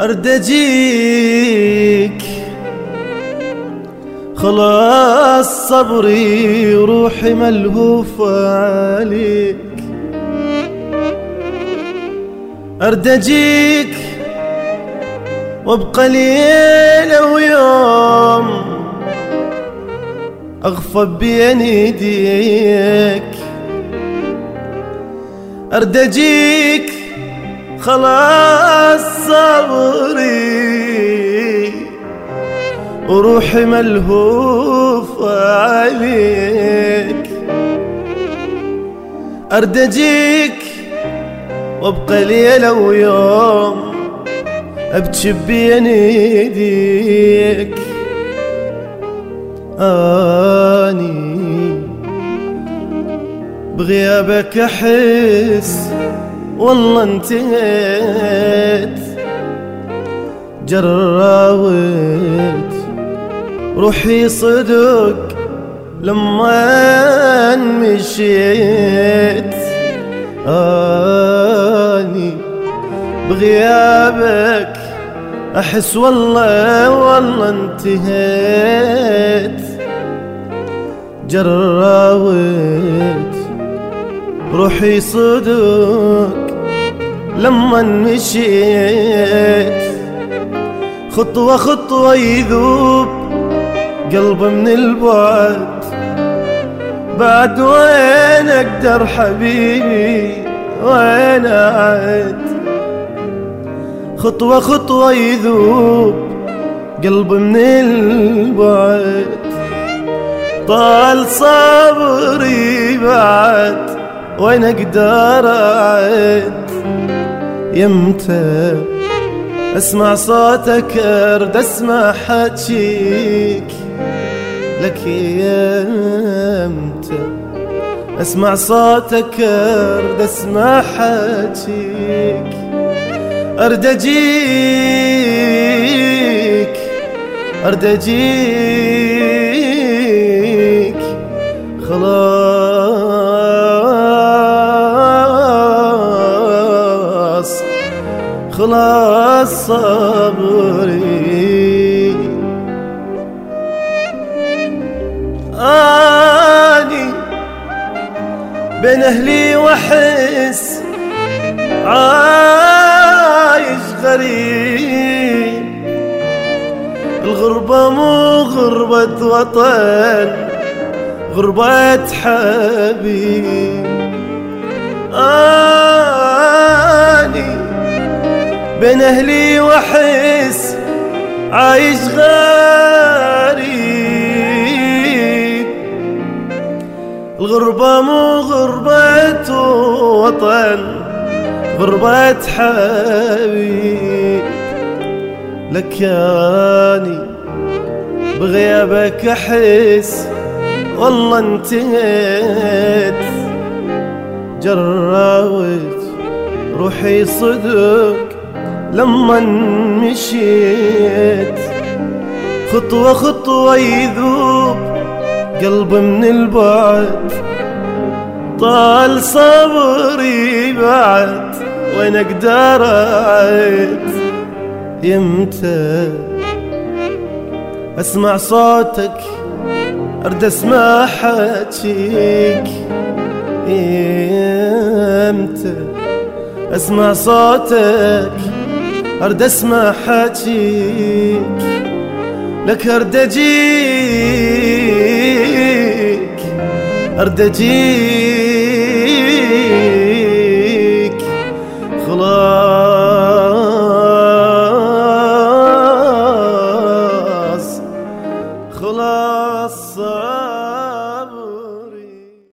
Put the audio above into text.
أرد أجيك خلاص صبري وروحي ملهوفة عليك. أرد أجيك وابقى ليلة ويوم أغفب بين يديك أرد أجيك خلاص صبري. وروحي ملهوفة عليك. أرد أجيك وأبقى ليلة ويوم أبكي بين يديك أني بغيابك أحس والله انتهيت. جراوت روحي صدق لما مشيت آني بغيابك أحس والله والله انتهيت. جراوت روحي صدق لما مشيت خطوة خطوة يذوب قلب من البعد. بعد وين أقدر حبيبي؟ وين أعد؟ خطوة خطوة يذوب قلب من البعد. طال صبري بعد وين أقدر أعد؟ يمتى اسمع صوتك أرد اسمع حكيك لك يمتى اسمع صوتك أرد اسمع حكيك أرد أجيك أرد أجيك. خلاص صبري آني بين أهلي وأحس عايش غريب. الغربة مو غربة وطن غربة حبيب. اني بين أهلي واحس عايش غريب الغربة مو غربة وطن غربة حبيب. لك ياني بغيابك أحس والله انتهيت. جراوت روحي صدق لما مشيت. خطوة خطوة يذوب قلب من البعد. طال صبري بعد وين أقدر اعد يمتى؟ أسمع صوتك أرد اسمع حكيك يمتى؟ أسمع صوتك. أرد أسمع حاجيك لك أرد أجيك أرد أجيك.